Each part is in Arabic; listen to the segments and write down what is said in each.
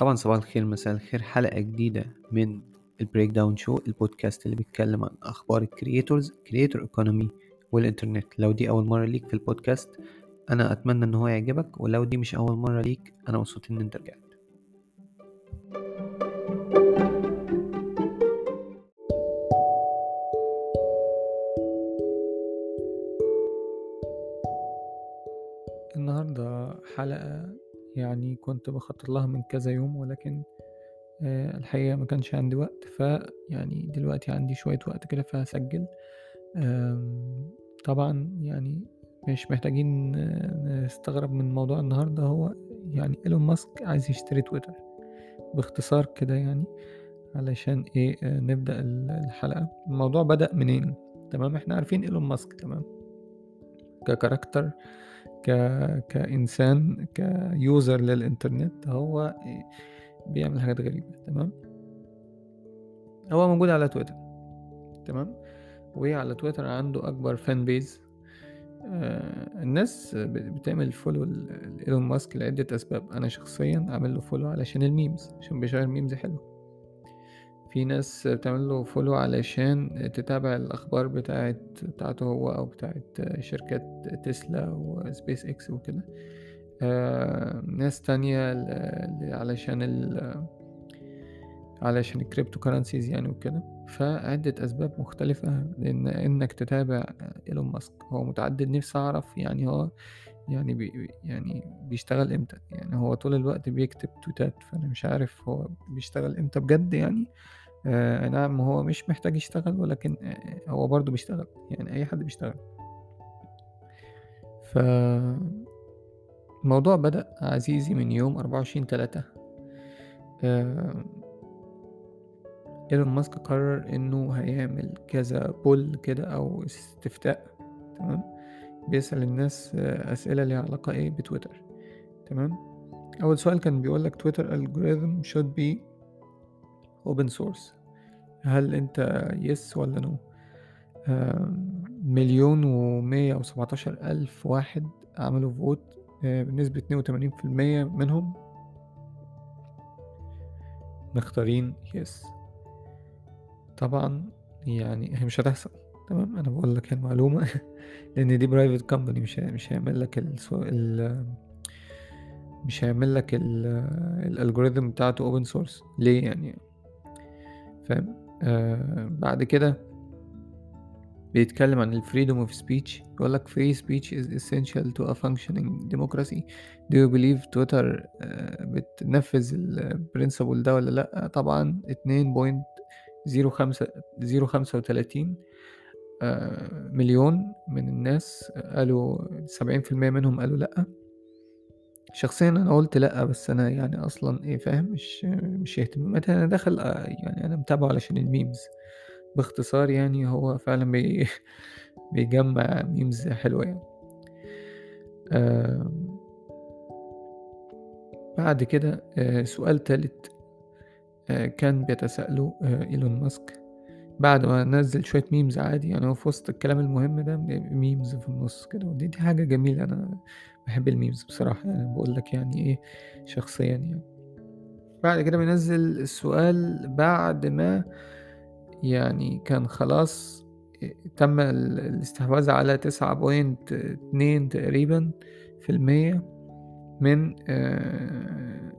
طبعا صباح الخير مساء الخير. حلقة جديدة من ال Breakdown Show البودكاست اللي بيتكلم عن أخبار ال creators creator economy والإنترنت. لو دي أول مرة ليك في البودكاست أنا أتمنى إن هو يعجبك ولو دي مش أول مرة ليك أنا مبسوط إن أنت رجعت. النهاردة حلقة يعني كنت بخطط لها من كذا يوم ولكن آه، الحقيقة ما كانش عندي وقت فيعني دلوقتي عندي شوية وقت كده فهسجل. طبعا يعني مش محتاجين نستغرب من موضوع النهاردة هو يعني إيلون ماسك عايز يشتري تويتر باختصار كده يعني علشان إيه آه، نبدأ الحلقة. الموضوع بدأ منين؟ تمام إحنا عارفين إيلون ماسك تمام؟ ك character ك... كإنسان ك user للإنترنت هو بيعمل حاجات غريبة تمام؟ هو موجود على تويتر تمام؟ وعلى تويتر عنده أكبر fan base آه الناس بتعمل follow لإيلون ماسك لعدة أسباب. أنا شخصيا عامل له follow علشان ال memes عشان بيشير memes حلوة. في ناس بتعمل له follow علشان تتابع الأخبار بتاعت بتاعته هو أو بتاعت شركات تسلا وسبيس إكس وكده. آه ناس تانية علشان ال علشان ال cryptocurrencies يعني وكده. فعدة أسباب مختلفة لأن إنك تتابع إيلون ماسك. هو متعدد نفسي أعرف يعني هو يعني بي يعني بيشتغل إمتى؟ يعني هو طول الوقت بيكتب تويتات فأنا مش عارف هو بيشتغل إمتى بجد يعني. آه نعم هو مش محتاج يشتغل ولكن آه هو برضه بيشتغل يعني أي حد بيشتغل. ف الموضوع بدأ عزيزي من يوم أربعة وعشرين تلاتة. آه إيلون ماسك قرر إنه هيعمل كذا بول كده أو استفتاء تمام؟ بيسأل الناس أسئلة ليها علاقة إيه بتويتر تمام؟ أول سؤال كان بيقولك Twitter algorithm should be open source. هل أنت yes ولا no مليون ومية وسبعتاشر ألف واحد عملوا vote آه، بنسبة اتنين وتمانين في المية منهم؟ مختارين yes طبعا يعني هي مش هتحصل. تمام؟ أنا بقول لك المعلومة. لأن دي private company مش مش هيعمل لك ال مش هيعمل لك ال algorithm بتاعته open source ليه يعني؟ فاهم؟ آه بعد كده بيتكلم عن ال freedom of speech يقول لك free speech is essential to a functioning democracy. Do you believe Twitter بتنفذ ال principle ده ولا لأ؟ طبعا اتنين point زيرو خمسة زيرو خمسة وتلاتين آه مليون من الناس قالوا سبعين في المية منهم قالوا لأ. شخصيا أنا قلت لأ بس أنا يعني أصلا إيه فاهم؟ مش مش اهتماماتي أنا داخل آه، يعني أنا متابعه علشان ال memes. باختصار يعني هو فعلا بي بيجمع memes حلوة يعني. بعد كده آه سؤال تالت آه كان بيتسأله إيلون ماسك. بعد ما نزل شوية memes عادي يعني هو في وسط الكلام المهم ده memes في النص كده ودي دي حاجة جميلة أنا بحب ال memes بصراحة يعني بقول لك يعني إيه شخصيا يعني. بعد كده بينزل السؤال بعد ما يعني كان خلاص تم الاستحواذ على تسعة point اتنين تقريبا في المية من آه،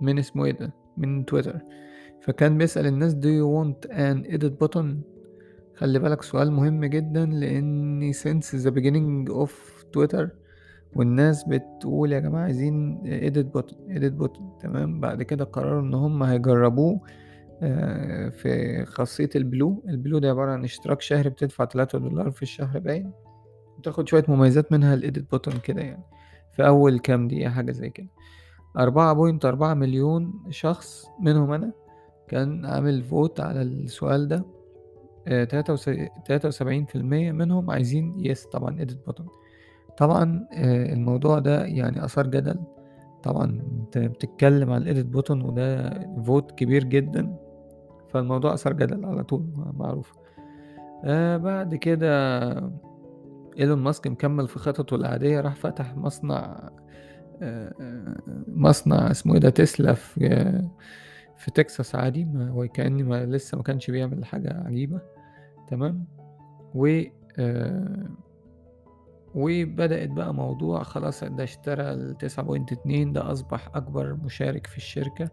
من اسمه إيه ده؟ من تويتر. فكان بيسأل الناس do you want an edit button? خلي بالك سؤال مهم جدا لأن since the beginning of Twitter والناس بتقول يا جماعة عايزين edit button edit button. تمام. بعد كده قرروا إن هم هيجربوه آه، في خاصية ال Blue. ال Blue ده عبارة عن اشتراك شهري بتدفع تلاتة دولار في الشهر باين. وتاخد شوية مميزات منها ال edit button كده يعني. في أول كام دقيقة حاجة زي كده. أربعة point أربعة مليون شخص منهم أنا. كان عامل vote على السؤال ده آه، تلاتة وسبعين في المية منهم عايزين yes طبعا edit button طبعا آه، الموضوع ده يعني أثار جدل. طبعا انت بتتكلم عن ال edit button وده vote كبير جدا فالموضوع أثار جدل على طول معروف. آه بعد كده إيلون ماسك مكمل في خططه العادية راح فتح مصنع آآ مصنع اسمه إيه ده تسلا في في تكساس عادي ما وكأن ما لسه ما كانش بيعمل حاجة عجيبة تمام، و آآ وبدأت بقى موضوع خلاص ده اشترى ال9.2 ده أصبح أكبر مشارك في الشركة،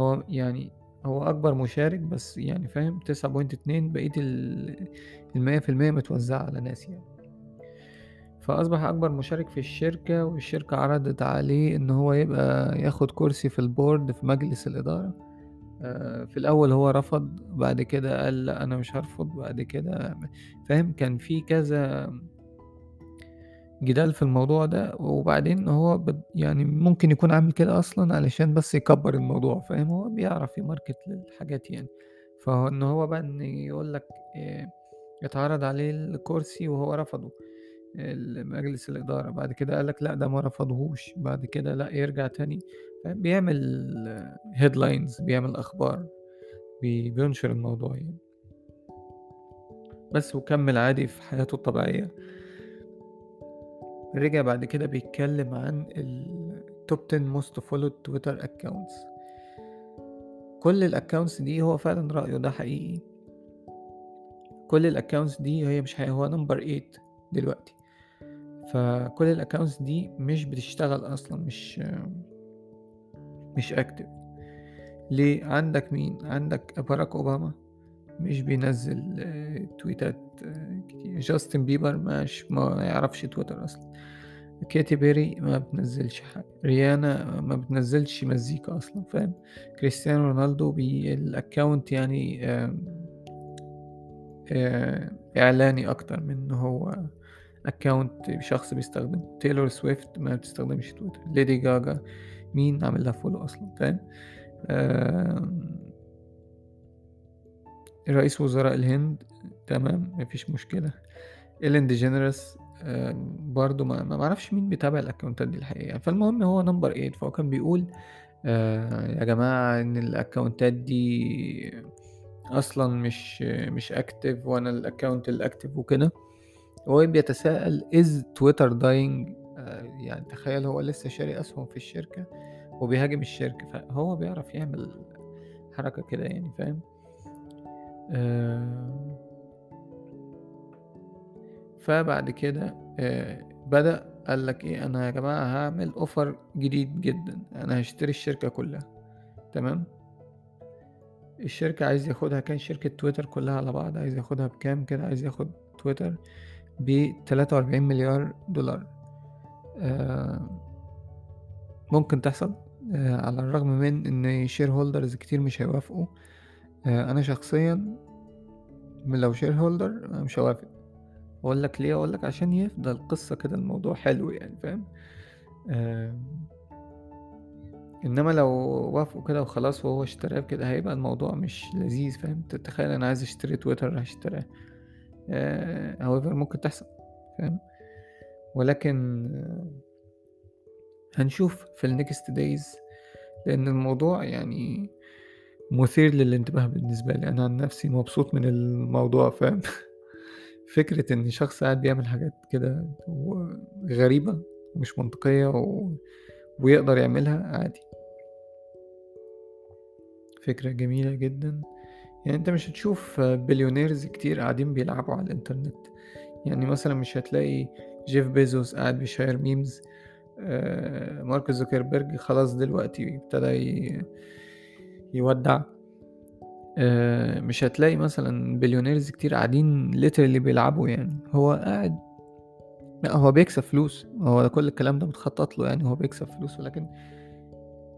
هو يعني هو أكبر مشارك بس يعني فاهم؟ 9.2 بقية ال المِيّة في المِيّة متوزعة على ناس يعني. فأصبح أكبر مشارك في الشركة، والشركة عرضت عليه إن هو يبقى ياخد كرسي في الboard في مجلس الإدارة، في الأول هو رفض، بعد كده قال لأ أنا مش هارفض، بعد كده فاهم، كان في كذا جدال في الموضوع ده، وبعدين هو يعني ممكن يكون عامل كده أصلًا علشان بس يكبّر الموضوع فاهم، هو بيعرف يmarket للحاجات يعني، فإن هو بقى إن يقول لك آآ اتعرض عليه الكرسي وهو رفضه. مجلس الإدارة، بعد كده قال لك لأ ده ما رفضهوش، بعد كده لأ يرجع تاني بيعمل headlines بيعمل أخبار، بي بينشر الموضوع يعني. بس وكمّل عادي في حياته الطبيعية. رجع بعد كده بيتكلم عن الtop 10 most followed Twitter accounts. كل ال accounts دي هو فعلًا رأيه ده حقيقي. كل ال accounts دي هي مش حقيقي هو number 8 دلوقتي. فكل ال accounts دي مش بتشتغل أصلًا مش مش active. ليه؟ عندك مين؟ عندك باراك أوباما مش بينزّل تويتات كتير، جاستن بيبر مش ما يعرفش تويتر أصلًا، كيتي بيري ما بتنزّلش حاجة، ريانا ما بتنزّلش مزيكا أصلًا فاهم، كريستيانو رونالدو ال account يعني آآ إعلاني أكتر من هو account شخص بيستخدمه، تايلور سويفت ما بتستخدمش تويتر، ليدي جاجا مين عامل لها follow أصلًا؟ فاهم، رئيس وزراء الهند تمام ما فيش مشكلة، إيلين ديجينيرس آآ برضه ما باعرفش مين بيتابع ال account ات دي الحقيقة، فالمهم هو number 8 فهو كان بيقول آآ يا جماعة إن الأكونتات دي أصلًا مش مش active وأنا الaccount الactive وكده، وهو بيتساءل Twitter dying آآ يعني تخيل هو لسه شاري أسهم في الشركة وبيهاجم الشركة، فهو بيعرف يعمل حركة كده يعني فاهم، آآ فبعد كده آآ بدأ قال لك إيه أنا يا جماعة هاعمل offer جديد جدًا، أنا هاشتري الشركة كلّها. تمام، الشركة عايز ياخدها كان شركة تويتر كلّها على بعض عايز ياخدها بكام كده، عايز ياخد تويتر ب43.000.000$ آآ ممكن تحصل آآ على الرغم من إن shareholders كتير مش هيوافقوا، آآ أنا شخصيًا لو shareholder أنا مش هاوافق، وأقول لك ليه، أقول لك عشان يفضل قصة كده الموضوع حلو يعني فاهم، إنما لو وافقوا كده وخلاص وهو اشتراه بكده هيبقى الموضوع مش لذيذ فاهم، ت تخيل أنا عايز أشتري تويتر هاشتراه آآ however ممكن تحصل فاهم، ولكن هنشوف في الnext days لإن الموضوع يعني مثير للانتباه بالنسبة لي، أنا عن نفسي مبسوط من الموضوع فاهم، فكرة إن شخص قاعد بيعمل حاجات كده وغريبة ومش منطقية و ويقدر يعملها عادي. فكرة جميلة جدًا، يعني أنت مش هتشوف billionaires كتير قاعدين بيلعبوا على الإنترنت، يعني مثلًا مش هتلاقي جيف بيزوس قاعد بيشيّر memes آآ مارك زوكربيرج خلاص دلوقتي ابتدى يودّع، آآ مش هتلاقي مثلًا billionaires كتير قاعدين literally بيلعبوا يعني، هو قاعد لأ هو بيكسب فلوس، هو كل الكلام ده متخطط له يعني هو بيكسب فلوس. ولكن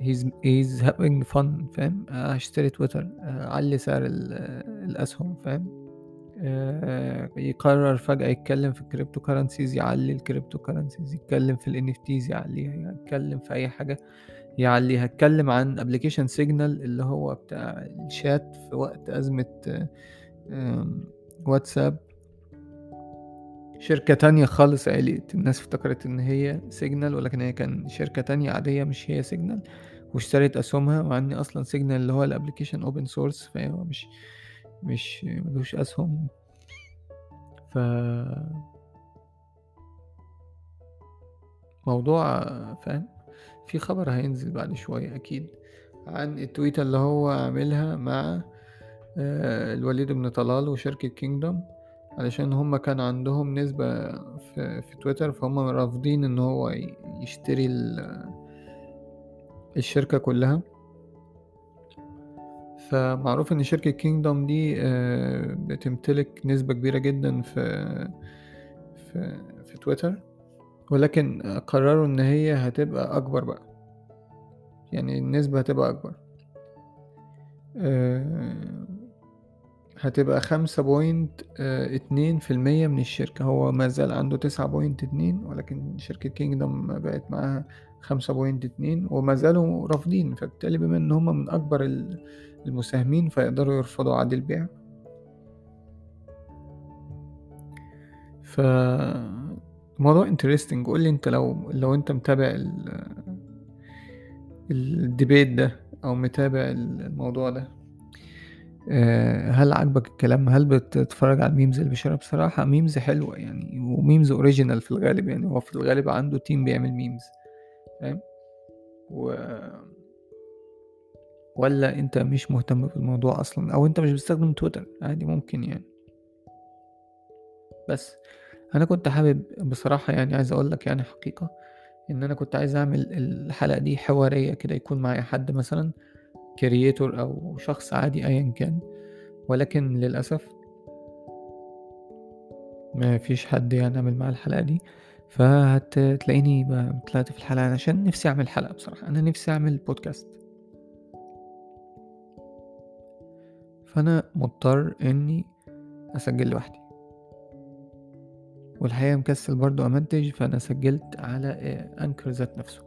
he's he's having fun فاهم، هاشتري تويتر آآ أعلّي سعر ال الأسهم فاهم، آآ يقرر فجأة يتكلم في الcryptocurrencies يعلّي الcryptocurrencies يتكلم في الNFTs يعلّيها، يتكلم في أي حاجة يعلّيها، اتكلم عن application signal اللي هو بتاع الchat في وقت آمم واتساب. شركة تانية خالص عِليت، الناس افتكرت إن هي signal ولكن هي كان شركة تانية عادية مش هي signal واشترت أسهمها، مع إن أصلًا signal اللي هو الapplication open source فهو مش مش ما لوش أسهم. ف موضوع فاهم، في خبر هينزل بعد شوية أكيد عن التويتة اللي هو عاملها مع آه، الوليد بن طلال وشركة كينجدوم علشان هما كان عندهم نسبة في, في تويتر فهم رافضين إن هو يشتري الشركة كلها. فمعروف إن شركة كينجدوم دي آه، بتمتلك نسبة كبيرة جدا في في, في تويتر. ولكن قرروا إن هي هتبقى أكبر بقى. يعني النسبة هتبقى أكبر. آه، هتبقى خمسة point اتنين في المية من الشركة. هو ما زال عنده تسعة point اتنين ولكن شركة كينجدم بقت معاها خمسة point اتنين وما زالوا رافضين. فبالتالي بما إن هما من أكبر المساهمين فيقدروا يرفضوا عقد البيع. ف موضوع interesting قول لي أنت لو لو أنت متابع ال debate ده أو متابع الموضوع ده. آه، هل عجبك الكلام؟ هل بتتفرج على ال memes اللي بيشارك بصراحة memes حلوة يعني و memes original في الغالب يعني هو في الغالب عنده team بيعمل memes فاهم؟ و ولا أنت مش مهتم بالموضوع أصلا؟ أو أنت مش بتستخدم تويتر؟ عادي ممكن يعني. بس أنا كنت حابب بصراحة يعني عايز أقول لك يعني حقيقة إن أنا كنت عايز أعمل الحلقة دي حوارية كده يكون معايا حد مثلا كرييتور أو شخص عادي أيا كان ولكن للأسف ما فيش حد يعني عمل معاه الحلقة دي. فهتلاقيني طلعت في الحلقة عشان نفسي أعمل حلقة بصراحة. أنا نفسي أعمل بودكاست فأنا مضطر إني أسجل لوحدي. والحقيقة مكسل برضو أمنتج فأنا سجلت على أنكر ذات نفسه.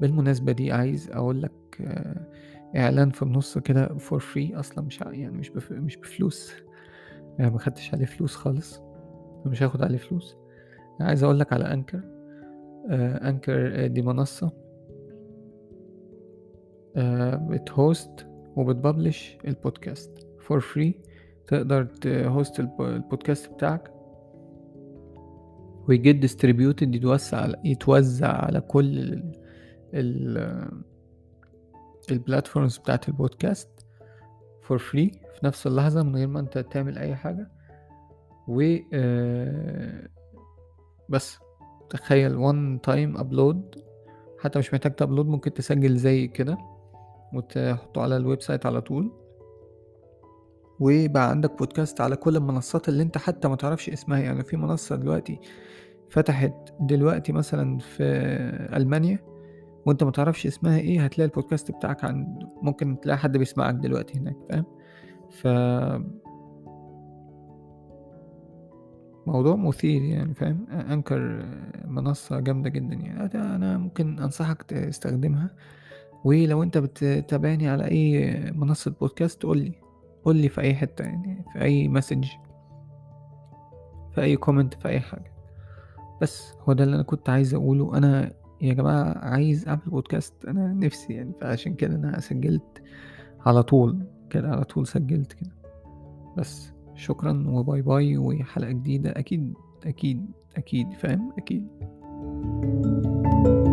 بالمناسبة دي عايز أقول لك إعلان في النص كده for free أصلا مش يعني مش بف... مش بفلوس. يعني ما خدتش عليه فلوس خالص. مش هاخد عليه فلوس. عايز أقول لك على أنكر. آه أنكر دي منصة. آه بت host وبت publish البودكاست. for free تقدر ت host البودكاست بتاعك. وي get distributed يتوزع على يتوزع على كل ال ال platforms بتاعت البودكاست for free في نفس اللحظة من غير ما انت تعمل أي حاجة. و آه، بس تخيل one time upload حتى مش محتاج ت upload ممكن تسجل زي كده وتحطه على ال website على طول. ويبقى عندك بودكاست على كل المنصات اللي انت حتى ما تعرفش اسمها. يعني في منصة دلوقتي فتحت دلوقتي مثلا في ألمانيا وانت ما تعرفش اسمها إيه هتلاقي البودكاست بتاعك عند ممكن تلاقي حد بيسمعك دلوقتي هناك فاهم؟ ف موضوع مثير يعني فاهم؟ أنكر منصة جامدة جدا يعني. أنا ممكن أنصحك تستخدمها. ولو انت بتتابعني على أي منصة بودكاست قولي قولي في أي حتة يعني في أي message في أي comment في أي حاجة. بس هو ده اللي أنا كنت عايز أقوله. أنا يا جماعة عايز أعمل بودكاست أنا نفسي يعني فعشان كده أنا سجلت على طول كده على طول سجلت كده. بس شكرا و bye bye وحلقة جديدة أكيد أكيد أكيد فاهم؟ أكيد. thank you